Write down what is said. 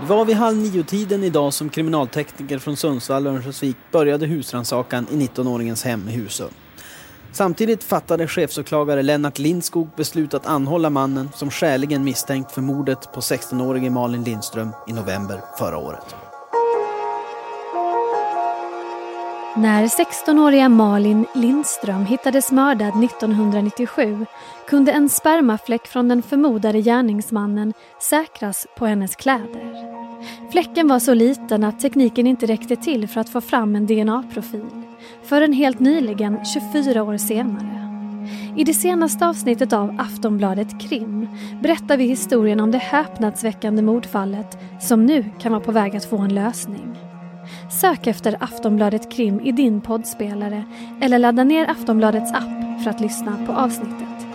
Det var vid halv nio-tiden idag som kriminaltekniker från Sundsvall och Örnsköldsvik började husrannsakan i 19-åringens hem i Husum. Samtidigt fattade chefsåklagare Lennart Lindskog beslut att anhålla mannen som skäligen misstänkt för mordet på 16-årige Malin Lindström i november förra året. När 16-åriga Malin Lindström hittades mördad 1997 kunde en spermafläck från den förmodade gärningsmannen säkras på hennes kläder. Fläcken var så liten att tekniken inte räckte till för att få fram en DNA-profil förrän helt nyligen, 24 år senare. I det senaste avsnittet av Aftonbladet Krim berättar vi historien om det häpnadsväckande mordfallet som nu kan vara på väg att få en lösning. Sök efter Aftonbladet Krim i din poddspelare eller ladda ner Aftonbladets app för att lyssna på avsnittet.